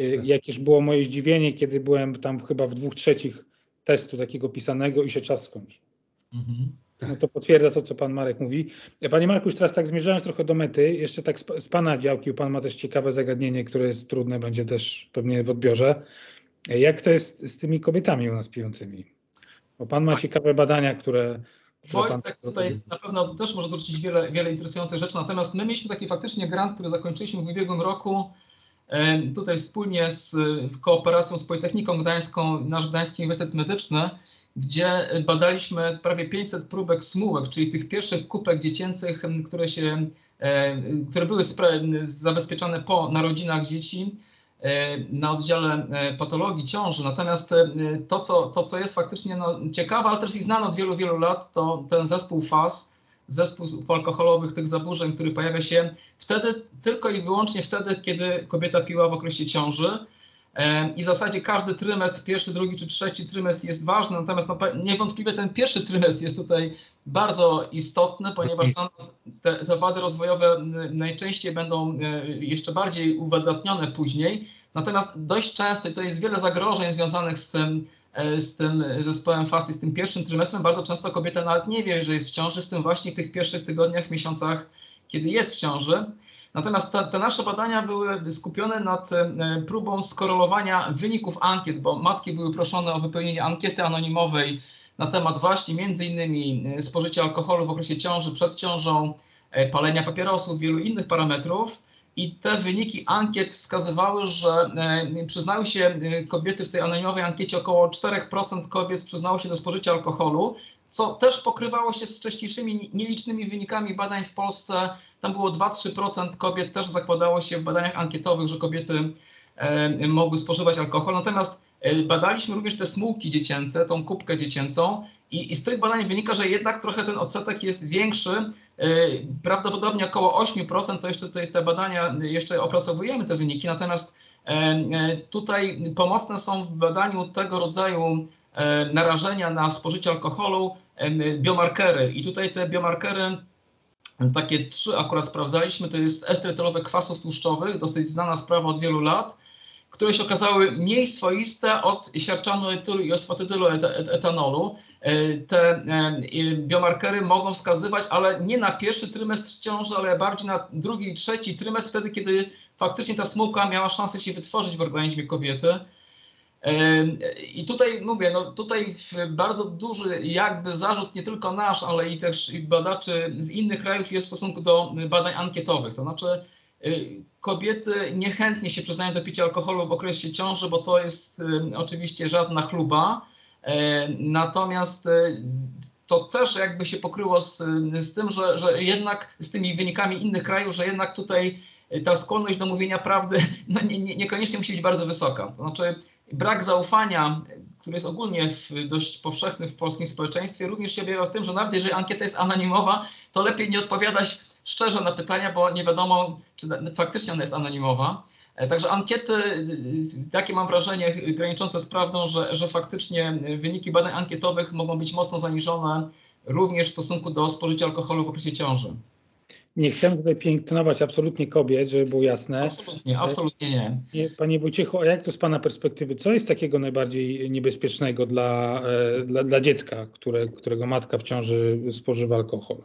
Y, tak. Jakież było moje zdziwienie, kiedy byłem tam chyba w dwóch trzecich testu takiego pisanego i się czas skończy. Mhm. Tak. No to potwierdza to, co pan Marek mówi. Panie Marku, już teraz tak zmierzając trochę do mety, jeszcze tak z, z pana działki, pan ma też ciekawe zagadnienie, które jest trudne, będzie też pewnie w odbiorze. Jak to jest z tymi kobietami u nas pijącymi? Bo pan ma tak. ciekawe badania, które Wojtek tutaj na pewno też może dorzucić wiele, wiele interesujących rzeczy, natomiast my mieliśmy taki faktycznie grant, który zakończyliśmy w ubiegłym roku, tutaj wspólnie z kooperacją z Politechniką Gdańską, nasz Gdański Uniwersytet Medyczny, gdzie badaliśmy prawie 500 próbek smówek, czyli tych pierwszych kupek dziecięcych, które, się, które były zabezpieczone po narodzinach dzieci. E, na oddziale e, patologii ciąży. Natomiast e, to, co, to, co jest faktycznie no, ciekawe, ale też i znane od wielu, wielu lat, to ten zespół FAS, zespół alkoholowych tych zaburzeń, który pojawia się wtedy, tylko i wyłącznie wtedy, kiedy kobieta piła w okresie ciąży. I w zasadzie każdy trymestr, pierwszy, drugi czy trzeci trymestr jest ważny, natomiast no, niewątpliwie ten pierwszy trymestr jest tutaj bardzo istotny, ponieważ tam te, te wady rozwojowe najczęściej będą jeszcze bardziej uwydatnione później. Natomiast dość często, i to jest wiele zagrożeń związanych z tym, e, z tym zespołem FAST z tym pierwszym trymestrem, bardzo często kobieta nawet nie wie, że jest w ciąży w tym właśnie tych pierwszych tygodniach, miesiącach, kiedy jest w ciąży. Natomiast te, te, nasze badania były skupione nad e, próbą skorelowania wyników ankiet, bo matki były proszone o wypełnienie ankiety anonimowej na temat właśnie między innymi e, spożycia alkoholu w okresie ciąży, przed ciążą, palenia papierosów, wielu innych parametrów. I te wyniki ankiet wskazywały, że przyznały się kobiety w tej anonimowej ankiecie, około 4% kobiet przyznało się do spożycia alkoholu, co też pokrywało się z wcześniejszymi nielicznymi wynikami badań w Polsce. Tam było 2-3% kobiet, też zakładało się w badaniach ankietowych, że kobiety mogły spożywać alkohol. Natomiast badaliśmy również te smułki dziecięce, tą kubkę dziecięcą i, i z tych badań wynika, że jednak trochę ten odsetek jest większy. Prawdopodobnie około 8%, to jeszcze tutaj te badania, jeszcze opracowujemy te wyniki, natomiast tutaj pomocne są w badaniu tego rodzaju narażenia na spożycie alkoholu biomarkery. I tutaj te biomarkery, takie trzy akurat sprawdzaliśmy, to jest estretylowe kwasów tłuszczowych, dosyć znana sprawa od wielu lat, które się okazały mniej swoiste od siarczanu etylu i osfatydylu etanolu. E, te biomarkery mogą wskazywać, ale nie na pierwszy trymestr ciąży, ale bardziej na drugi i trzeci trymestr, wtedy kiedy faktycznie ta smułka miała szansę się wytworzyć w organizmie kobiety. I tutaj mówię, no tutaj bardzo duży jakby zarzut nie tylko nasz, ale i też i badaczy z innych krajów jest w stosunku do badań ankietowych. To znaczy kobiety niechętnie się przyznają do picia alkoholu w okresie ciąży, bo to jest oczywiście żadna chluba. Natomiast y, to też jakby się pokryło z, z tym, że, że jednak z tymi wynikami innych krajów, że jednak tutaj ta skłonność do mówienia prawdy (laughs) no nie, nie, niekoniecznie musi być bardzo wysoka. To znaczy brak zaufania, który jest ogólnie dość powszechny w polskim społeczeństwie, również się objawia w tym, że nawet jeżeli ankieta jest anonimowa, to lepiej nie odpowiadać szczerze na pytania, bo nie wiadomo, czy faktycznie ona jest anonimowa. E, także ankiety, takie mam wrażenie, graniczące z prawdą, że, że faktycznie wyniki badań ankietowych mogą być mocno zaniżone również w stosunku do spożycia alkoholu w okresie ciąży. nie chcemy tutaj piętnować absolutnie kobiet, żeby było jasne. Absolutnie, absolutnie nie. nie. Panie Wojciechu, a jak to z Pana perspektywy, co jest takiego najbardziej niebezpiecznego dla, e, dla, dla dziecka, które, którego matka w ciąży spożywa alkohol?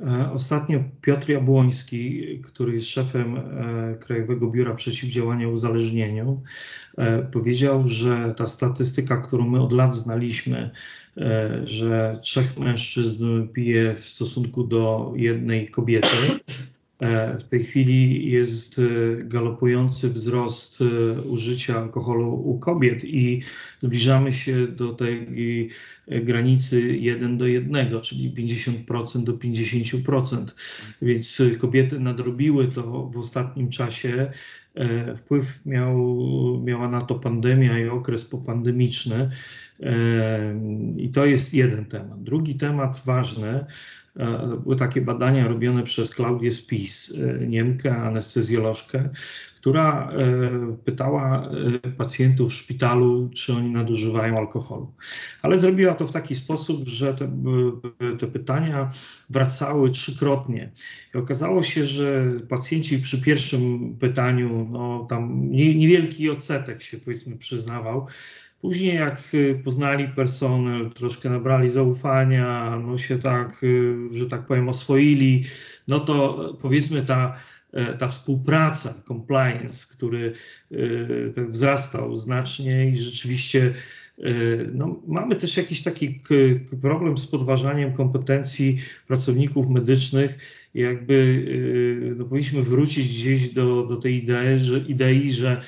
E, ostatnio Piotr Jabłoński, który jest szefem e, Krajowego Biura Przeciwdziałania Uzależnieniu, powiedział, że ta statystyka, którą my od lat znaliśmy, że trzech mężczyzn pije w stosunku do jednej kobiety, E, w tej chwili jest e, galopujący wzrost e, użycia alkoholu u kobiet i zbliżamy się do tej granicy 1 do 1, czyli 50% do 50%. Więc kobiety nadrobiły to w ostatnim czasie. Wpływ miał, miała na to pandemia i okres popandemiczny. I to jest jeden temat. Drugi temat ważny, E, były takie badania robione przez Klaudię Spis, e, Niemkę, anestezjolożkę, która e, pytała pacjentów w szpitalu, czy oni nadużywają alkoholu. Ale zrobiła to w taki sposób, że te, te pytania wracały trzykrotnie. I okazało się, że pacjenci przy pierwszym pytaniu, no tam niewielki odsetek się powiedzmy przyznawał, Później jak y, poznali personel, troszkę nabrali zaufania, no się tak, y, że tak powiem, oswoili, no to powiedzmy ta, ta współpraca, compliance, który y, wzrastał znacznie i rzeczywiście no, mamy też jakiś taki problem z podważaniem kompetencji pracowników medycznych. Jakby no, powinniśmy wrócić gdzieś do, do tej idei, że, idei, że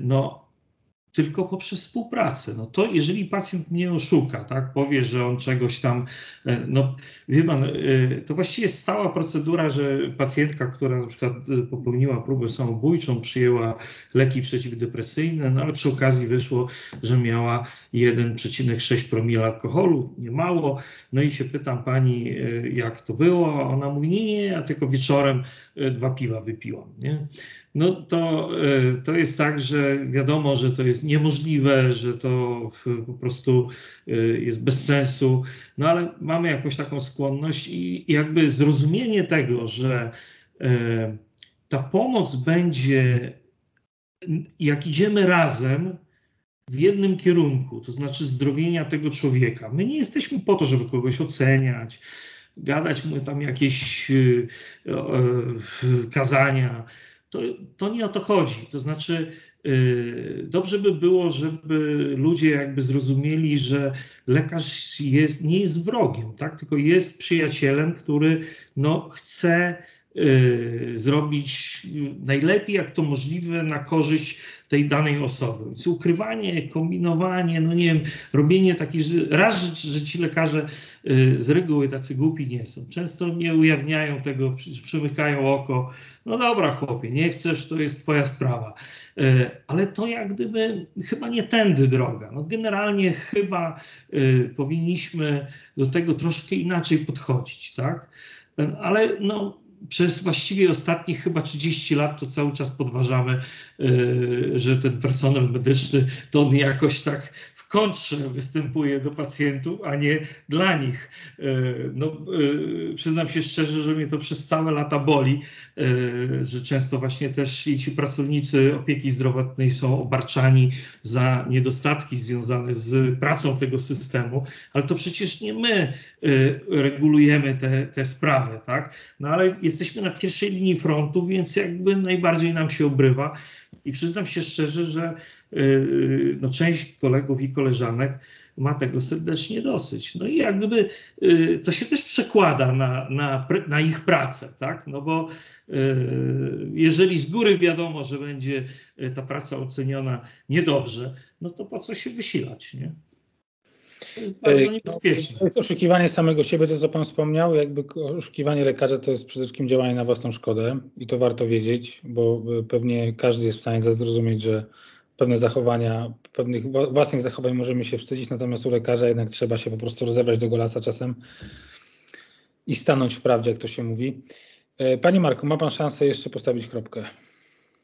no, tylko poprzez współpracę. No to jeżeli pacjent mnie oszuka, tak, powie, że on czegoś tam, e, no wie pan, e, to właściwie jest stała procedura, że pacjentka, która na przykład e, popełniła próbę samobójczą, przyjęła leki przeciwdepresyjne, no ale przy okazji wyszło, że miała 1,6 promila alkoholu, nie mało, no i się pytam pani, jak to było, ona mówi, nie, nie, ja tylko wieczorem dwa piwa wypiłam, nie? No to, e, to jest tak, że wiadomo, że to jest niemożliwe, że to po prostu e, jest bez sensu, no ale mamy jakąś taką skłonność i jakby zrozumienie tego, że e, ta pomoc będzie, jak idziemy razem, w jednym kierunku, to znaczy zdrowienia tego człowieka. My nie jesteśmy po to, żeby kogoś oceniać, gadać mu tam jakieś kazania to, to nie o to chodzi. To znaczy, yy, dobrze by było, żeby ludzie jakby zrozumieli, że lekarz jest, nie jest wrogiem, tak? tylko jest przyjacielem, który no, chce Y, zrobić najlepiej, jak to możliwe, na korzyść tej danej osoby. Więc ukrywanie, kombinowanie, no nie wiem, robienie takich, raz, że ci lekarze y, z reguły tacy głupi nie są. Często nie ujawniają tego, przymykają oko. No dobra, chłopie, nie chcesz, to jest twoja sprawa. Y, ale to jak gdyby chyba nie tędy droga. No generalnie chyba powinniśmy do tego troszkę inaczej podchodzić, tak? Ale no, przez właściwie ostatnich chyba 30 lat to cały czas podważamy, że ten personel medyczny to on jakoś tak kontrze występuje do pacjentów, a nie dla nich. E, no, e, przyznam się szczerze, że mnie to przez całe lata boli, e, że często właśnie też i ci pracownicy opieki zdrowotnej są obarczani za niedostatki związane z pracą tego systemu, ale to przecież nie my regulujemy te, te sprawy, tak? No ale jesteśmy na pierwszej linii frontu, więc jakby najbardziej nam się obrywa. I przyznam się szczerze, że y, no, część kolegów i koleżanek ma tego serdecznie dosyć. No i jak gdyby y, to się też przekłada na, na, na ich pracę, tak? No bo y, jeżeli z góry wiadomo, że będzie ta praca oceniona niedobrze, no to po co się wysilać, nie? Bardzo no, niebezpieczne. To jest oszukiwanie samego siebie, to co Pan wspomniał, jakby oszukiwanie lekarza to jest przede wszystkim działanie na własną szkodę i to warto wiedzieć, bo pewnie każdy jest w stanie zrozumieć, że pewne zachowania, pewnych własnych zachowań możemy się wstydzić, natomiast u lekarza jednak trzeba się po prostu rozebrać do golasa czasem i stanąć w prawdzie, jak to się mówi. E, Panie Marku, ma Pan szansę jeszcze postawić kropkę.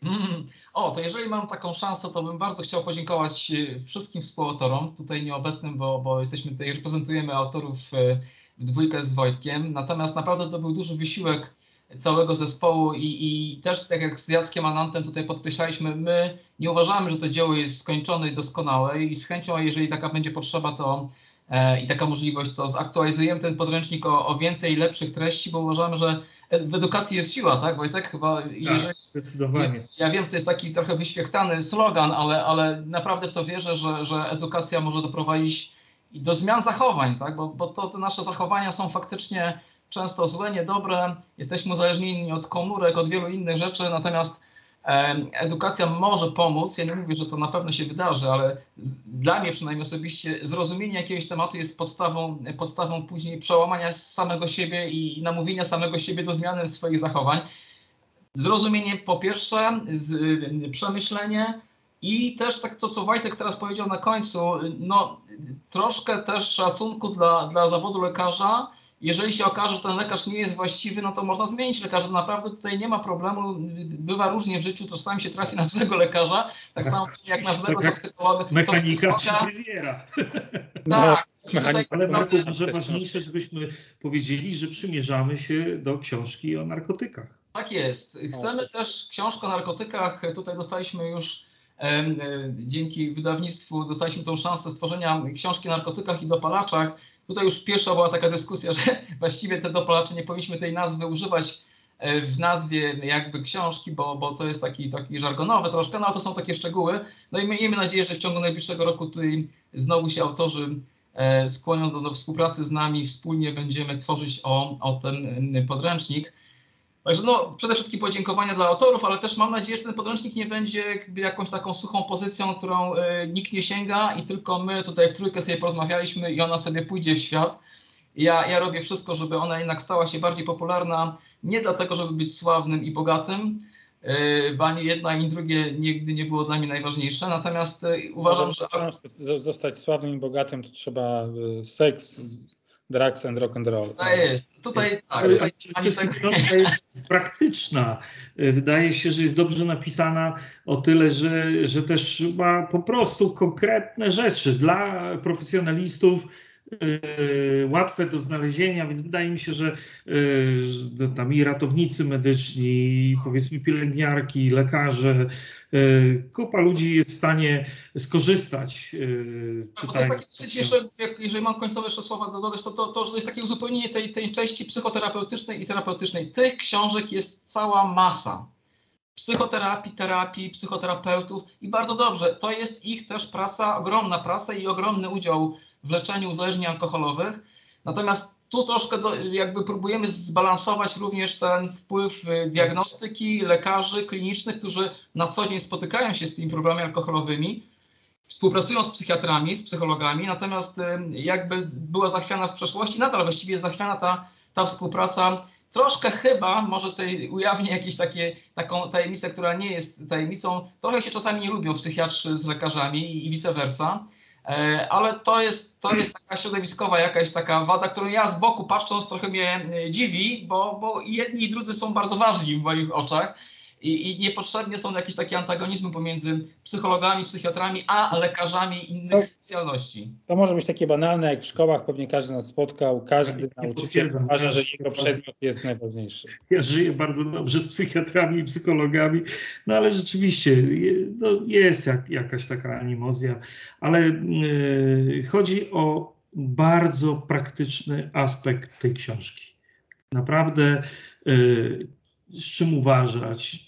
Mm. O, to jeżeli mam taką szansę, to bym bardzo chciał podziękować e, wszystkim współautorom, tutaj nieobecnym, bo, bo jesteśmy tutaj, reprezentujemy autorów e, w dwójkę z Wojtkiem. Natomiast naprawdę to był duży wysiłek całego zespołu i, i też tak jak z Jackiem Anantem tutaj podkreślaliśmy, my nie uważamy, że to dzieło jest skończone i doskonałe i z chęcią, jeżeli taka będzie potrzeba, to e, i taka możliwość, to zaktualizujemy ten podręcznik o, o więcej lepszych treści, bo uważamy, że w edukacji jest siła, tak Wojtek? Chyba, tak, jeżeli, zdecydowanie. Ja, ja, wiem, to jest taki trochę wyświechtany slogan, ale, ale naprawdę w to wierzę, że, że edukacja może doprowadzić do zmian zachowań, tak? bo, bo to te nasze zachowania są faktycznie często złe, niedobre, jesteśmy uzależnieni od komórek, od wielu innych rzeczy, natomiast edukacja może pomóc. Ja nie mówię, że to na pewno się wydarzy, ale dla mnie przynajmniej osobiście zrozumienie jakiegoś tematu jest podstawą, podstawą później przełamania samego siebie i namówienia samego siebie do zmiany swoich zachowań. Zrozumienie po pierwsze, przemyślenie i też tak to, co Wojtek teraz powiedział na końcu, no troszkę też szacunku dla, dla zawodu lekarza, jeżeli się okaże, że ten lekarz nie jest właściwy, no to można zmienić lekarza. Naprawdę tutaj nie ma problemu. Bywa różnie w życiu, czasami się trafi na złego lekarza, tak samo jak na złego tak toksykologa. Mechanika fryzjera. Tak. No, ale Marku, może ważniejsze, żebyśmy powiedzieli, że przymierzamy się do książki o narkotykach. Tak jest. Chcemy też książkę o narkotykach. Tutaj dostaliśmy już e, dzięki wydawnictwu dostaliśmy tą szansę stworzenia książki o narkotykach i dopalaczach. Tutaj już pierwsza była taka dyskusja, że (laughs) właściwie te dopalacze nie powinniśmy tej nazwy używać e, w nazwie jakby książki, bo, bo to jest taki, taki żargonowy troszkę, no ale to są takie szczegóły. No i miejmy nadzieję, że w ciągu najbliższego roku tutaj znowu się autorzy e, skłonią do, do współpracy z nami, wspólnie będziemy tworzyć o, o ten podręcznik. Także no, przede wszystkim podziękowania dla autorów, ale też mam nadzieję, że ten podręcznik nie będzie jakąś taką suchą pozycją, którą y, nikt nie sięga i tylko my tutaj w trójkę sobie porozmawialiśmy i ona sobie pójdzie w świat. Ja, ja robię wszystko, żeby ona jednak stała się bardziej popularna, nie dlatego, żeby być sławnym i bogatym, y, bo ani jedna, ani drugie nigdy nie było dla mnie najważniejsze. Natomiast y, uważam, że. Żeby zostać sławnym i bogatym, to trzeba seks, Drugs and Rock and Roll. Jest. Tutaj tak. Tutaj, praktyczna. Wydaje się, że jest dobrze napisana o tyle, że, że też ma po prostu konkretne rzeczy dla profesjonalistów, łatwe do znalezienia, więc wydaje mi się, że yy, tam i ratownicy medyczni, i powiedzmy pielęgniarki, lekarze, yy, kupa ludzi jest w stanie skorzystać. Czytając. To jest jeszcze, jeżeli mam końcowe jeszcze słowa dodać, to, to, to, że to jest takie uzupełnienie tej, tej części psychoterapeutycznej i terapeutycznej. Tych książek jest cała masa psychoterapii, terapii, psychoterapeutów i bardzo dobrze. To jest ich też praca, ogromna praca i ogromny udział w leczeniu uzależnień alkoholowych. Natomiast tu troszkę do, jakby próbujemy zbalansować również ten wpływ y, diagnostyki, lekarzy klinicznych, którzy na co dzień spotykają się z tymi problemami alkoholowymi, współpracują z psychiatrami, z psychologami, natomiast y, jakby była zachwiana w przeszłości, nadal właściwie jest zachwiana ta, ta współpraca. Troszkę chyba, może tutaj ujawnię jakąś takie, taką tajemnicę, która nie jest tajemnicą, trochę się czasami nie lubią psychiatrzy z lekarzami i vice versa. E, ale to jest, to jest taka środowiskowa jakaś taka wada, którą ja z boku patrząc trochę mnie e, dziwi, bo, bo jedni i drudzy są bardzo ważni w moich oczach i, i niepotrzebnie są jakieś takie antagonizmy pomiędzy psychologami, psychiatrami, a lekarzami innych to, specjalności. To może być takie banalne, jak w szkołach pewnie każdy nas spotkał, każdy ja nauczyciel uważa, że jego przedmiot jest najważniejszy. Ja żyję bardzo dobrze z psychiatrami i psychologami, no ale rzeczywiście no jest jak, jakaś taka animozja, ale yy, chodzi o bardzo praktyczny aspekt tej książki. Naprawdę yy, z czym uważać,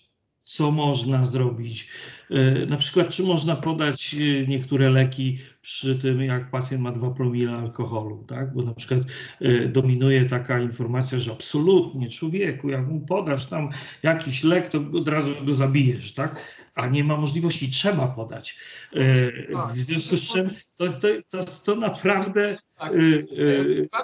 co można zrobić. E, na przykład, czy można podać e, niektóre leki przy tym, jak pacjent ma 2 promile alkoholu, tak? Bo na przykład e, dominuje taka informacja, że absolutnie człowieku, jak mu podasz tam jakiś lek, to od razu go zabijesz, tak? A nie ma możliwości, trzeba podać. W związku z czym to, to, to, to naprawdę tak.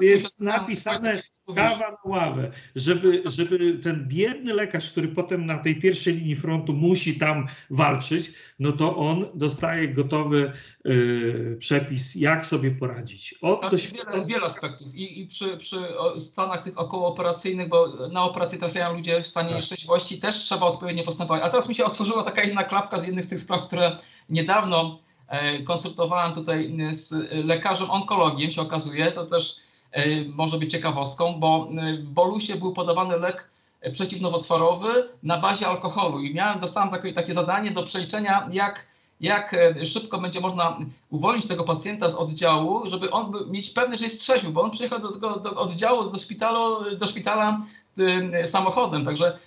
jest napisane kawa na ławę, żeby, żeby ten biedny lekarz, który potem na tej pierwszej linii frontu musi tam walczyć, no to on dostaje gotowy y, przepis, jak sobie poradzić. Od tak, wiele, wiele aspektów I, i, przy, przy stanach tych okołooperacyjnych, bo na operację trafiają ludzie w stanie tak. nieszczęśliwości, też trzeba odpowiednio postępować. A teraz mi się otworzyła taka inna klapka z jednych z tych spraw, które niedawno e, konsultowałem tutaj z lekarzem onkologiem, się okazuje, to też może być ciekawostką, bo e, w bolusie był podawany lek przeciwnowotworowy na bazie alkoholu i miałem, dostałem takie, takie zadanie do przeliczenia, jak, jak e, szybko będzie można uwolnić tego pacjenta z oddziału, żeby on mieć pewność, że jest trzeźwy, bo on przyjechał do tego do oddziału, do szpitala, do szpitala samochodem, także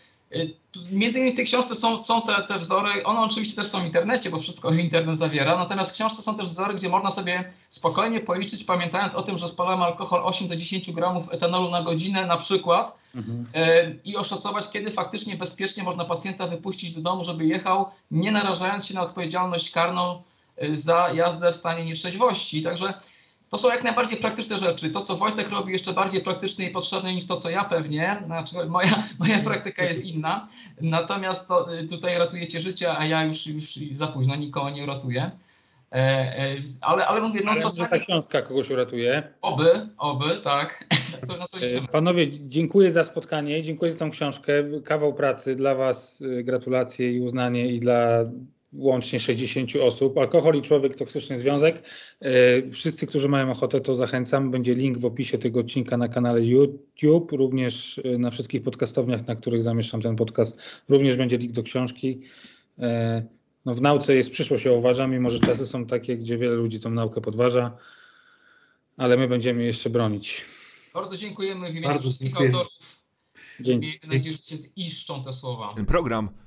między innymi w tej książce są, są te, te wzory, one oczywiście też są w internecie, bo wszystko internet zawiera, natomiast w książce są też wzory, gdzie można sobie spokojnie policzyć, pamiętając o tym, że spalamy alkohol 8 do 10 gramów etanolu na godzinę na przykład mhm. Y, i oszacować, kiedy faktycznie bezpiecznie można pacjenta wypuścić do domu, żeby jechał, nie narażając się na odpowiedzialność karną y, za jazdę w stanie nieszczęśliwości. Także to są jak najbardziej praktyczne rzeczy. To, co Wojtek robi, jeszcze bardziej praktyczne i potrzebne niż to, co ja pewnie. Znaczy, moja, moja praktyka jest inna. Natomiast to, y, tutaj ratujecie życie, a ja już, już za późno nikogo nie uratuję. E, e, ale, ale mówię, no ale czasami... ta książka kogoś uratuje. Oby, oby, tak. (laughs) E, panowie, dziękuję za spotkanie, dziękuję za tą książkę. Kawał pracy dla Was, y, gratulacje i uznanie i dla łącznie 60 osób. Alkohol i człowiek, toksyczny związek. E, wszyscy, którzy mają ochotę, to zachęcam. Będzie link w opisie tego odcinka na kanale YouTube, również e, na wszystkich podcastowniach, na których zamieszczam ten podcast. Również będzie link do książki. E, no w nauce jest przyszłość, ja uważam, mimo że czasy są takie, gdzie wiele ludzi tą naukę podważa, ale my będziemy jeszcze bronić. Bardzo dziękujemy w imieniu Bardzo wszystkich dziękuję. autorów. Dzięki. Miejmy nadzieję, że się ziszczą te słowa. Ten program